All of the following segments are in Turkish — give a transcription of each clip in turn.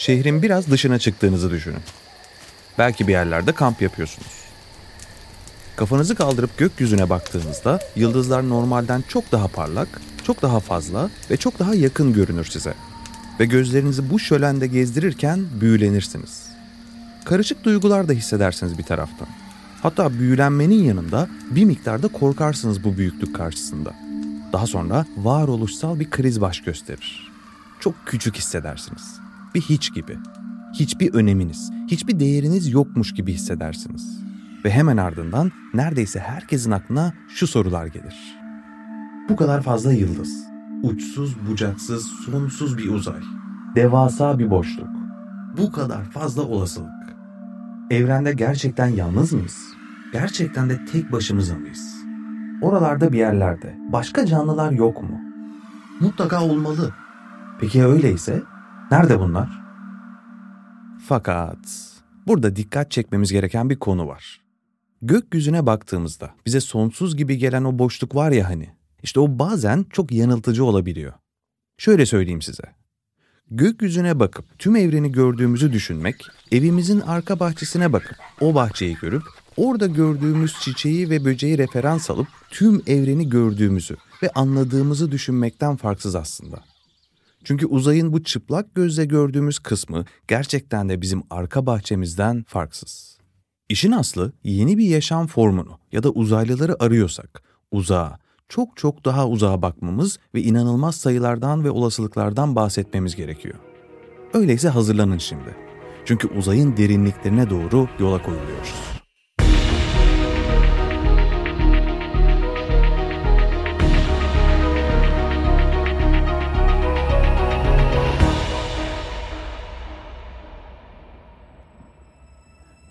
Şehrin biraz dışına çıktığınızı düşünün. Belki bir yerlerde kamp yapıyorsunuz. Kafanızı kaldırıp gökyüzüne baktığınızda yıldızlar normalden çok daha parlak, çok daha fazla ve çok daha yakın görünür size. Ve gözlerinizi bu şölende gezdirirken büyülenirsiniz. Karışık duygular da hissedersiniz bir taraftan. Hatta büyülenmenin yanında bir miktarda korkarsınız bu büyüklük karşısında. Daha sonra varoluşsal bir kriz baş gösterir. Çok küçük hissedersiniz. Bir hiç gibi. Hiçbir öneminiz, hiçbir değeriniz yokmuş gibi hissedersiniz. Ve hemen ardından neredeyse herkesin aklına şu sorular gelir. Bu kadar fazla yıldız, uçsuz bucaksız sonsuz bir uzay, devasa bir boşluk, bu kadar fazla olasılık. Evrende gerçekten yalnız mıyız? Gerçekten de tek başımıza mıyız? Oralarda bir yerlerde başka canlılar yok mu? Mutlaka olmalı. Peki öyleyse nerede bunlar? Fakat burada dikkat çekmemiz gereken bir konu var. Gökyüzüne baktığımızda bize sonsuz gibi gelen o boşluk var ya hani. İşte o bazen çok yanıltıcı olabiliyor. Şöyle söyleyeyim size. Gökyüzüne bakıp tüm evreni gördüğümüzü düşünmek, evimizin arka bahçesine bakıp o bahçeyi görüp orada gördüğümüz çiçeği ve böceği referans alıp tüm evreni gördüğümüzü ve anladığımızı düşünmekten farksız aslında. Çünkü uzayın bu çıplak gözle gördüğümüz kısmı gerçekten de bizim arka bahçemizden farksız. İşin aslı yeni bir yaşam formunu ya da uzaylıları arıyorsak uzağa, çok çok daha uzağa bakmamız ve inanılmaz sayılardan ve olasılıklardan bahsetmemiz gerekiyor. Öyleyse hazırlanın şimdi. Çünkü uzayın derinliklerine doğru yola koyuluyoruz.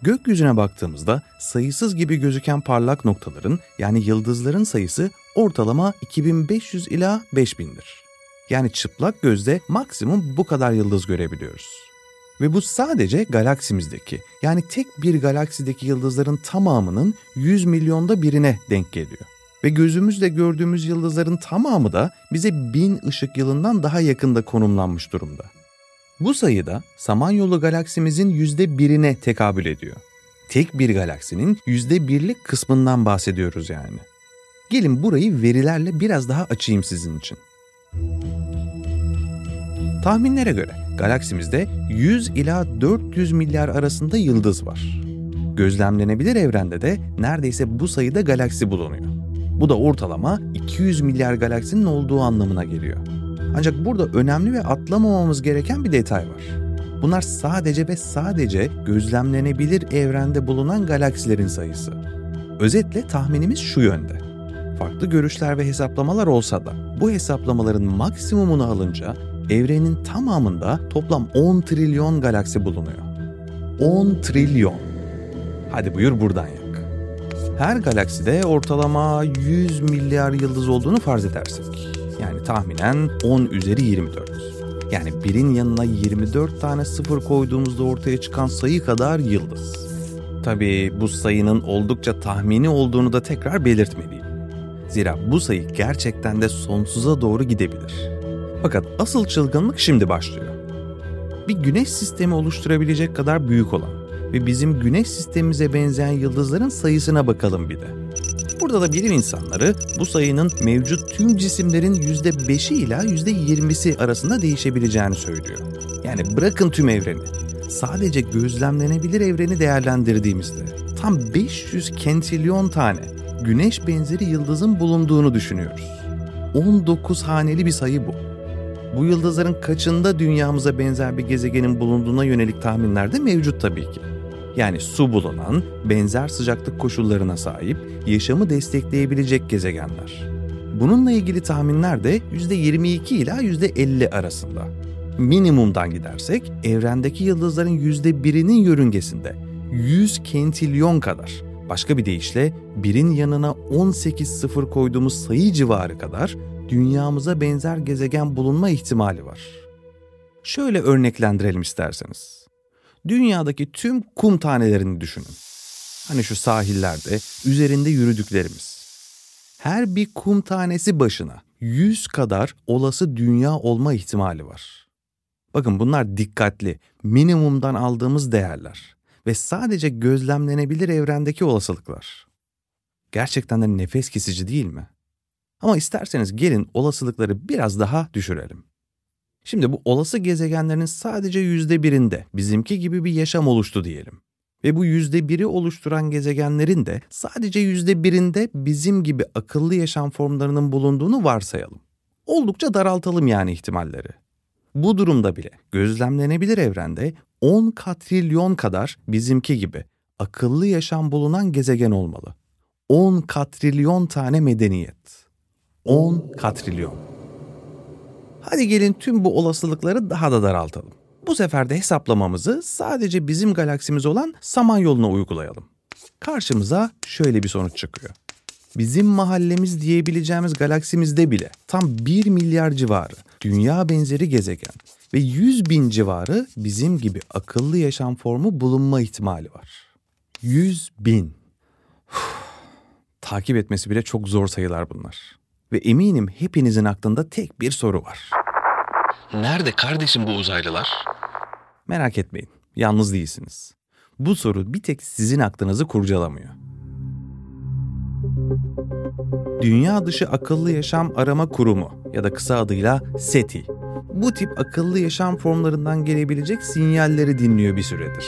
Gökyüzüne baktığımızda sayısız gibi gözüken parlak noktaların yani yıldızların sayısı ortalama 2500 ila 5000'dir. Yani çıplak gözle maksimum bu kadar yıldız görebiliyoruz. Ve bu sadece galaksimizdeki yani tek bir galaksideki yıldızların tamamının 100 milyonda birine denk geliyor. Ve gözümüzle gördüğümüz yıldızların tamamı da bize bin ışık yılından daha yakında konumlanmış durumda. Bu sayıda Samanyolu galaksimizin yüzde birine tekabül ediyor. Tek bir galaksinin yüzde birlik kısmından bahsediyoruz yani. Gelin burayı verilerle biraz daha açayım sizin için. Tahminlere göre galaksimizde 100 ila 400 milyar arasında yıldız var. Gözlemlenebilir evrende de neredeyse bu sayıda galaksi bulunuyor. Bu da ortalama 200 milyar galaksinin olduğu anlamına geliyor. Ancak burada önemli ve atlamamamız gereken bir detay var. Bunlar sadece ve sadece gözlemlenebilir evrende bulunan galaksilerin sayısı. Özetle tahminimiz şu yönde. Farklı görüşler ve hesaplamalar olsa da bu hesaplamaların maksimumunu alınca evrenin tamamında toplam 10 trilyon galaksi bulunuyor. 10 trilyon. Hadi buyur buradan yak. Her galakside ortalama 100 milyar yıldız olduğunu farz edersek. Yani tahminen 10 üzeri 24. Yani birin yanına 24 tane sıfır koyduğumuzda ortaya çıkan sayı kadar yıldız. Tabii bu sayının oldukça tahmini olduğunu da tekrar belirtmeliyim. Zira bu sayı gerçekten de sonsuza doğru gidebilir. Fakat asıl çılgınlık şimdi başlıyor. Bir güneş sistemi oluşturabilecek kadar büyük olan ve bizim güneş sistemimize benzeyen yıldızların sayısına bakalım bir de. Burada da bilim insanları bu sayının mevcut tüm cisimlerin %5'i ila %20'si arasında değişebileceğini söylüyor. Yani bırakın tüm evreni. sadece gözlemlenebilir evreni değerlendirdiğimizde tam 500 kentilyon tane güneş benzeri yıldızın bulunduğunu düşünüyoruz. 19 haneli bir sayı bu. Bu yıldızların kaçında dünyamıza benzer bir gezegenin bulunduğuna yönelik tahminler de mevcut tabii ki. Yani su bulunan, benzer sıcaklık koşullarına sahip, yaşamı destekleyebilecek gezegenler. Bununla ilgili tahminler de %22 ila %50 arasında. Minimumdan gidersek evrendeki yıldızların %1'inin yörüngesinde 100 kentilyon kadar, başka bir deyişle birin yanına 18 sıfır koyduğumuz sayı civarı kadar dünyamıza benzer gezegen bulunma ihtimali var. Şöyle örneklendirelim isterseniz. Dünyadaki tüm kum tanelerini düşünün. Hani şu sahillerde üzerinde yürüdüklerimiz. Her bir kum tanesi başına 100 kadar olası dünya olma ihtimali var. Bakın bunlar dikkatli, minimumdan aldığımız değerler ve sadece gözlemlenebilir evrendeki olasılıklar. Gerçekten de nefes kesici değil mi? Ama isterseniz gelin olasılıkları biraz daha düşürelim. Şimdi bu olası gezegenlerin sadece yüzde birinde bizimki gibi bir yaşam oluştu diyelim. Ve bu yüzde biri oluşturan gezegenlerin de sadece yüzde birinde bizim gibi akıllı yaşam formlarının bulunduğunu varsayalım. Oldukça daraltalım yani ihtimalleri. Bu durumda bile gözlemlenebilir evrende 10 katrilyon kadar bizimki gibi akıllı yaşam bulunan gezegen olmalı. 10 katrilyon tane medeniyet. 10 katrilyon. Hadi gelin tüm bu olasılıkları daha da daraltalım. Bu sefer de hesaplamamızı sadece bizim galaksimiz olan Samanyolu'na uygulayalım. Karşımıza şöyle bir sonuç çıkıyor. Bizim mahallemiz diyebileceğimiz galaksimizde bile tam 1 milyar civarı dünya benzeri gezegen ve 100 bin civarı bizim gibi akıllı yaşam formu bulunma ihtimali var. 100 bin. Uf, takip etmesi bile çok zor sayılar bunlar. Ve eminim hepinizin aklında tek bir soru var. Nerede kardeşim bu uzaylılar? Merak etmeyin, yalnız değilsiniz. Bu soru bir tek sizin aklınızı kurcalamıyor. Dünya Dışı Akıllı Yaşam Arama Kurumu ya da kısa adıyla SETI, bu tip akıllı yaşam formlarından gelebilecek sinyalleri dinliyor bir süredir.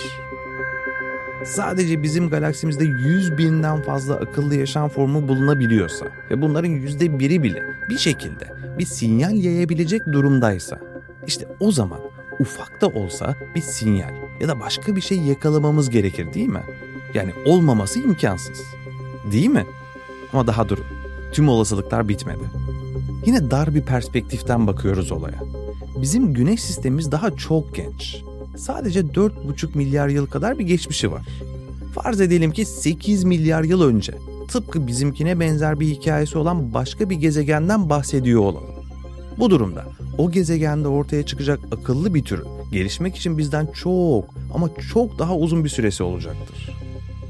Sadece bizim galaksimizde 100 binden fazla akıllı yaşam formu bulunabiliyorsa ve bunların yüzde biri bile bir şekilde bir sinyal yayabilecek durumdaysa, işte o zaman ufak da olsa bir sinyal ya da başka bir şey yakalamamız gerekir değil mi? Yani olmaması imkansız. Değil mi? Ama daha durun. Tüm olasılıklar bitmedi. Yine dar bir perspektiften bakıyoruz olaya. Bizim güneş sistemimiz daha çok genç. Sadece 4,5 milyar yıl kadar bir geçmişi var. Farz edelim ki 8 milyar yıl önce tıpkı bizimkine benzer bir hikayesi olan başka bir gezegenden bahsediyor olalım. Bu durumda o gezegende ortaya çıkacak akıllı bir tür gelişmek için bizden çok ama çok daha uzun bir süresi olacaktır.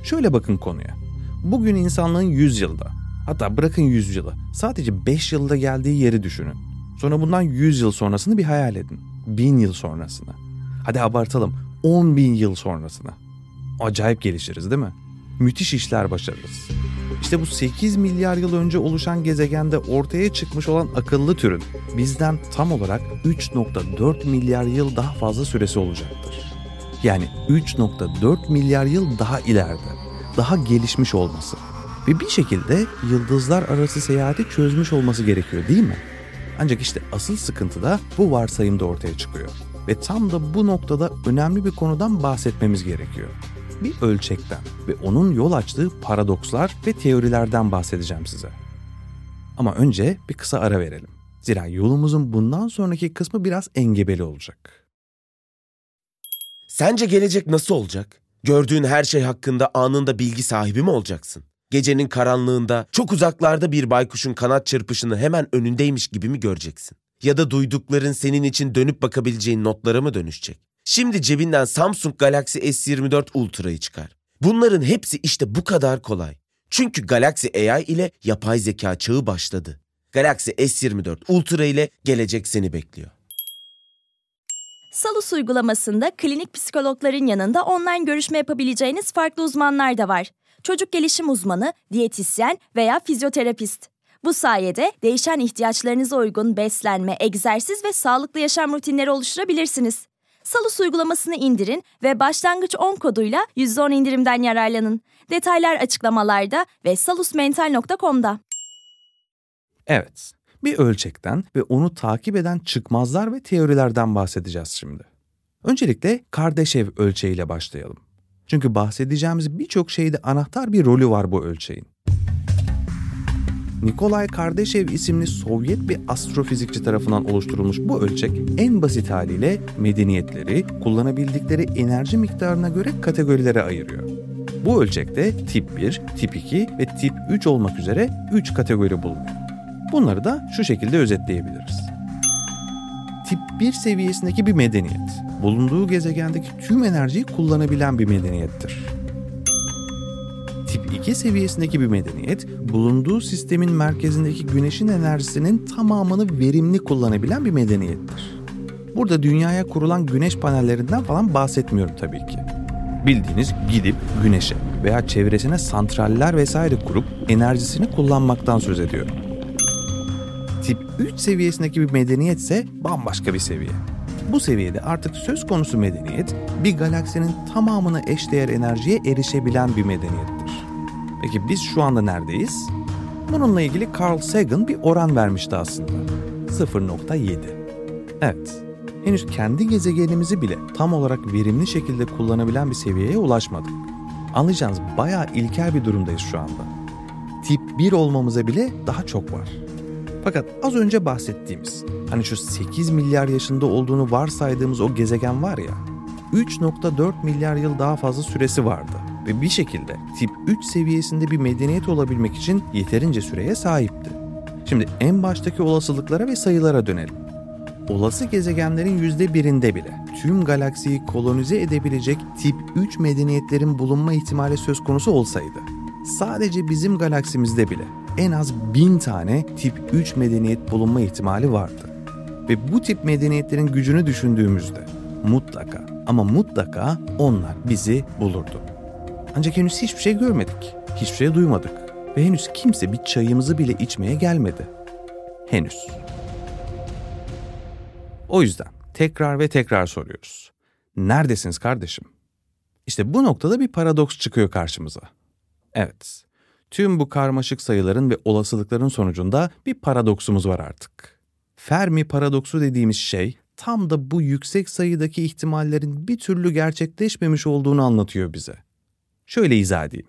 Şöyle bakın konuya. Bugün insanlığın 100 yılda, hatta bırakın 100 yılı, sadece 5 yılda geldiği yeri düşünün. Sonra bundan 100 yıl sonrasını bir hayal edin. 1000 yıl sonrasını. Hadi abartalım 10 bin yıl sonrasına. Acayip gelişiriz değil mi? Müthiş işler başarırız. İşte bu 8 milyar yıl önce oluşan gezegende ortaya çıkmış olan akıllı türün bizden tam olarak 3.4 milyar yıl daha fazla süresi olacaktır. Yani 3.4 milyar yıl daha ileride, daha gelişmiş olması ve bir şekilde yıldızlar arası seyahati çözmüş olması gerekiyor değil mi? Ancak işte asıl sıkıntı da bu varsayımda ortaya çıkıyor. Ve tam da bu noktada önemli bir konudan bahsetmemiz gerekiyor. Bir ölçekten ve onun yol açtığı paradokslar ve teorilerden bahsedeceğim size. Ama önce bir kısa ara verelim. Zira yolumuzun bundan sonraki kısmı biraz engebeli olacak. Sence gelecek nasıl olacak? Gördüğün her şey hakkında anında bilgi sahibi mi olacaksın? Gecenin karanlığında çok uzaklarda bir baykuşun kanat çırpışını hemen önündeymiş gibi mi göreceksin? Ya da duydukların senin için dönüp bakabileceğin notlara mı dönüşecek? Şimdi cebinden Samsung Galaxy S24 Ultra'yı çıkar. Bunların hepsi işte bu kadar kolay. Çünkü Galaxy AI ile yapay zeka çağı başladı. Galaxy S24 Ultra ile gelecek seni bekliyor. Salus uygulamasında klinik psikologların yanında online görüşme yapabileceğiniz farklı uzmanlar da var. Çocuk gelişim uzmanı, diyetisyen veya fizyoterapist. Bu sayede değişen ihtiyaçlarınıza uygun beslenme, egzersiz ve sağlıklı yaşam rutinleri oluşturabilirsiniz. Salus uygulamasını indirin ve başlangıç 10 koduyla %10 indirimden yararlanın. Detaylar açıklamalarda ve salusmental.com'da. Evet, bir ölçekten ve onu takip eden çıkmazlar ve teorilerden bahsedeceğiz şimdi. Öncelikle Kardashev ölçeğiyle başlayalım. Çünkü bahsedeceğimiz birçok şeyde anahtar bir rolü var bu ölçeğin. Nikolay Kardashev isimli Sovyet bir astrofizikçi tarafından oluşturulmuş bu ölçek en basit haliyle medeniyetleri kullanabildikleri enerji miktarına göre kategorilere ayırıyor. Bu ölçekte tip 1, tip 2 ve tip 3 olmak üzere 3 kategori bulunuyor. Bunları da şu şekilde özetleyebiliriz. Tip 1 seviyesindeki bir medeniyet, bulunduğu gezegendeki tüm enerjiyi kullanabilen bir medeniyettir. Tip 2 seviyesindeki bir medeniyet, bulunduğu sistemin merkezindeki güneşin enerjisinin tamamını verimli kullanabilen bir medeniyettir. Burada dünyaya kurulan güneş panellerinden falan bahsetmiyorum tabii ki. Bildiğiniz gidip güneşe veya çevresine santraller vesaire kurup enerjisini kullanmaktan söz ediyorum. Tip 3 seviyesindeki bir medeniyet ise bambaşka bir seviye. Bu seviyede artık söz konusu medeniyet bir galaksinin tamamına eşdeğer enerjiye erişebilen bir medeniyettir. Peki biz şu anda neredeyiz? Bununla ilgili Carl Sagan bir oran vermişti aslında. 0.7. Evet, henüz kendi gezegenimizi bile tam olarak verimli şekilde kullanabilen bir seviyeye ulaşmadık. Anlayacağınız bayağı ilkel bir durumdayız şu anda. Tip 1 olmamıza bile daha çok var. Fakat az önce bahsettiğimiz, hani şu 8 milyar yaşında olduğunu varsaydığımız o gezegen var ya, 3.4 milyar yıl daha fazla süresi vardı ve bir şekilde tip 3 seviyesinde bir medeniyet olabilmek için yeterince süreye sahipti. Şimdi en baştaki olasılıklara ve sayılara dönelim. Olası gezegenlerin %1'inde bile tüm galaksiyi kolonize edebilecek tip 3 medeniyetlerin bulunma ihtimali söz konusu olsaydı, sadece bizim galaksimizde bile en az bin tane tip 3 medeniyet bulunma ihtimali vardı. Ve bu tip medeniyetlerin gücünü düşündüğümüzde mutlaka ama mutlaka onlar bizi bulurdu. Ancak henüz hiçbir şey görmedik, hiçbir şey duymadık ve henüz kimse bir çayımızı bile içmeye gelmedi. Henüz. O yüzden tekrar ve tekrar soruyoruz. Neredesiniz kardeşim? İşte bu noktada bir paradoks çıkıyor karşımıza. Evet, tüm bu karmaşık sayıların ve olasılıkların sonucunda bir paradoksumuz var artık. Fermi paradoksu dediğimiz şey tam da bu yüksek sayıdaki ihtimallerin bir türlü gerçekleşmemiş olduğunu anlatıyor bize. Şöyle izah edeyim.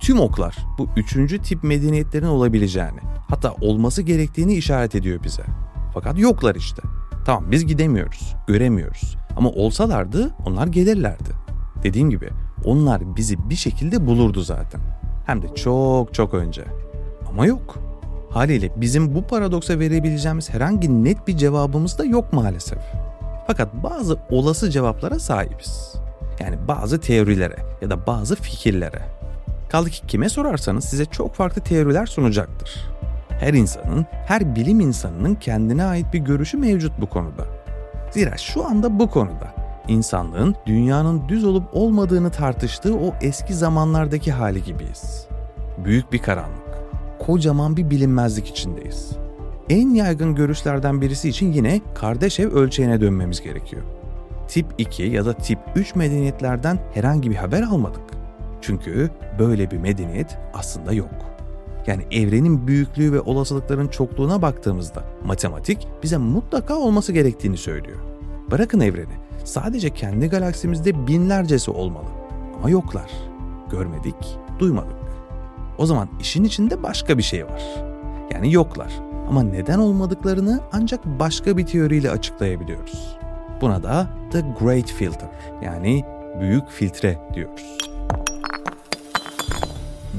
Tüm oklar bu üçüncü tip medeniyetlerin olabileceğini, hatta olması gerektiğini işaret ediyor bize. Fakat yoklar işte. Tamam biz gidemiyoruz, göremiyoruz. Ama olsalardı onlar gelirlerdi. Dediğim gibi onlar bizi bir şekilde bulurdu zaten. Hem de çok çok önce. Ama yok. Haliyle bizim bu paradoksa verebileceğimiz herhangi net bir cevabımız da yok maalesef. Fakat bazı olası cevaplara sahibiz. Yani bazı teorilere ya da bazı fikirlere. Kaldı ki kime sorarsanız size çok farklı teoriler sunacaktır. Her insanın, her bilim insanının kendine ait bir görüşü mevcut bu konuda. Zira şu anda bu konuda insanlığın dünyanın düz olup olmadığını tartıştığı o eski zamanlardaki hali gibiyiz. Büyük bir karanlık, kocaman bir bilinmezlik içindeyiz. En yaygın görüşlerden birisi için yine Kardashev ölçeğine dönmemiz gerekiyor. Tip 2 ya da tip 3 medeniyetlerden herhangi bir haber almadık. Çünkü böyle bir medeniyet aslında yok. Yani evrenin büyüklüğü ve olasılıkların çokluğuna baktığımızda matematik bize mutlaka olması gerektiğini söylüyor. Bırakın evreni, sadece kendi galaksimizde binlercesi olmalı. Ama yoklar. Görmedik, duymadık. O zaman işin içinde başka bir şey var. Yani yoklar. Ama neden olmadıklarını ancak başka bir teoriyle açıklayabiliyoruz. Buna da The Great Filter yani büyük filtre diyoruz.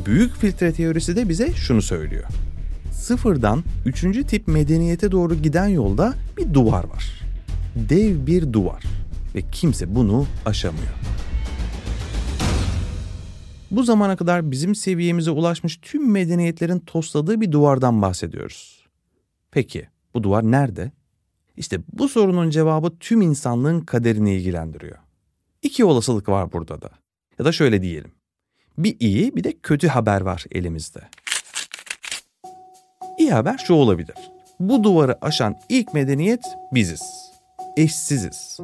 Büyük filtre teorisi de bize şunu söylüyor. Sıfırdan üçüncü tip medeniyete doğru giden yolda bir duvar var. Dev bir duvar ve kimse bunu aşamıyor. Bu zamana kadar bizim seviyemize ulaşmış tüm medeniyetlerin tosladığı bir duvardan bahsediyoruz. Peki bu duvar nerede? İşte bu sorunun cevabı tüm insanlığın kaderini ilgilendiriyor. İki olasılık var burada da. Ya da şöyle diyelim. Bir iyi bir de kötü haber var elimizde. İyi haber şu olabilir. Bu duvarı aşan ilk medeniyet biziz. eşsiziz.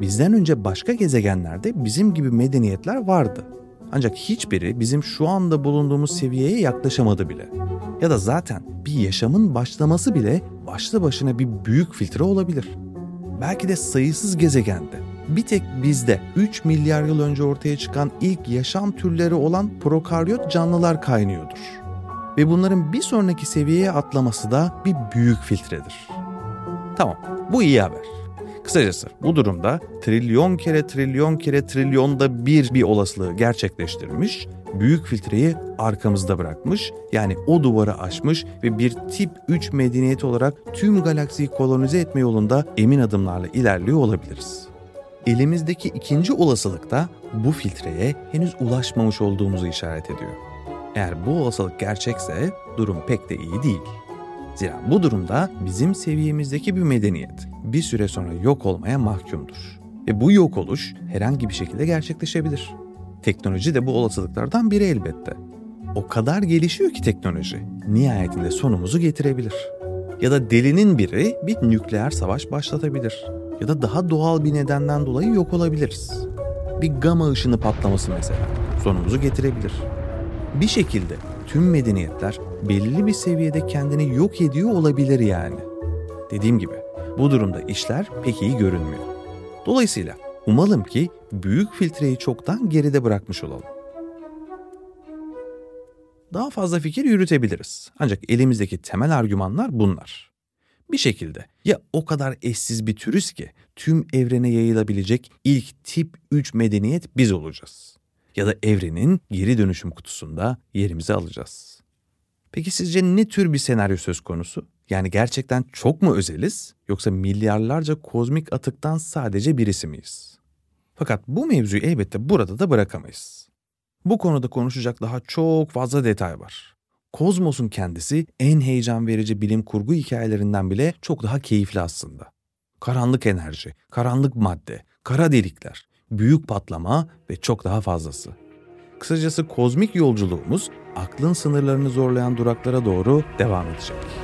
Bizden önce başka gezegenlerde bizim gibi medeniyetler vardı. Ancak hiçbiri bizim şu anda bulunduğumuz seviyeye yaklaşamadı bile. Ya da zaten bir yaşamın başlaması bile başlı başına bir büyük filtre olabilir. Belki de sayısız gezegende bir tek bizde 3 milyar yıl önce ortaya çıkan ilk yaşam türleri olan prokaryot canlılar kaynıyordur. Ve bunların bir sonraki seviyeye atlaması da bir büyük filtredir. Tamam, bu iyi haber. Kısacası bu durumda trilyon kere trilyon kere trilyonda bir bir olasılığı gerçekleştirmiş, büyük filtreyi arkamızda bırakmış, yani o duvarı aşmış ve bir tip 3 medeniyet olarak tüm galaksiyi kolonize etme yolunda emin adımlarla ilerliyor olabiliriz. Elimizdeki ikinci olasılık da bu filtreye henüz ulaşmamış olduğumuzu işaret ediyor. Eğer bu olasılık gerçekse durum pek de iyi değil. Zira bu durumda bizim seviyemizdeki bir medeniyet bir süre sonra yok olmaya mahkumdur. Ve bu yok oluş herhangi bir şekilde gerçekleşebilir. Teknoloji de bu olasılıklardan biri elbette. O kadar gelişiyor ki teknoloji, nihayetinde sonumuzu getirebilir. Ya da delinin biri bir nükleer savaş başlatabilir. Ya da daha doğal bir nedenden dolayı yok olabiliriz. Bir gama ışını patlaması mesela sonumuzu getirebilir. Bir şekilde tüm medeniyetler belli bir seviyede kendini yok ediyor olabilir yani. Dediğim gibi bu durumda işler pek iyi görünmüyor. Dolayısıyla umalım ki büyük filtreyi çoktan geride bırakmış olalım. Daha fazla fikir yürütebiliriz. Ancak elimizdeki temel argümanlar bunlar. Bir şekilde ya o kadar eşsiz bir türüz ki tüm evrene yayılabilecek ilk tip 3 medeniyet biz olacağız. Ya da evrenin geri dönüşüm kutusunda yerimizi alacağız. Peki sizce ne tür bir senaryo söz konusu? Yani gerçekten çok mu özeliz yoksa milyarlarca kozmik atıktan sadece birisi miyiz? Fakat bu mevzuyu elbette burada da bırakamayız. Bu konuda konuşacak daha çok fazla detay var. Kozmos'un kendisi en heyecan verici bilim kurgu hikayelerinden bile çok daha keyifli aslında. Karanlık enerji, karanlık madde, kara delikler, büyük patlama ve çok daha fazlası. Kısacası kozmik yolculuğumuz aklın sınırlarını zorlayan duraklara doğru devam edecek.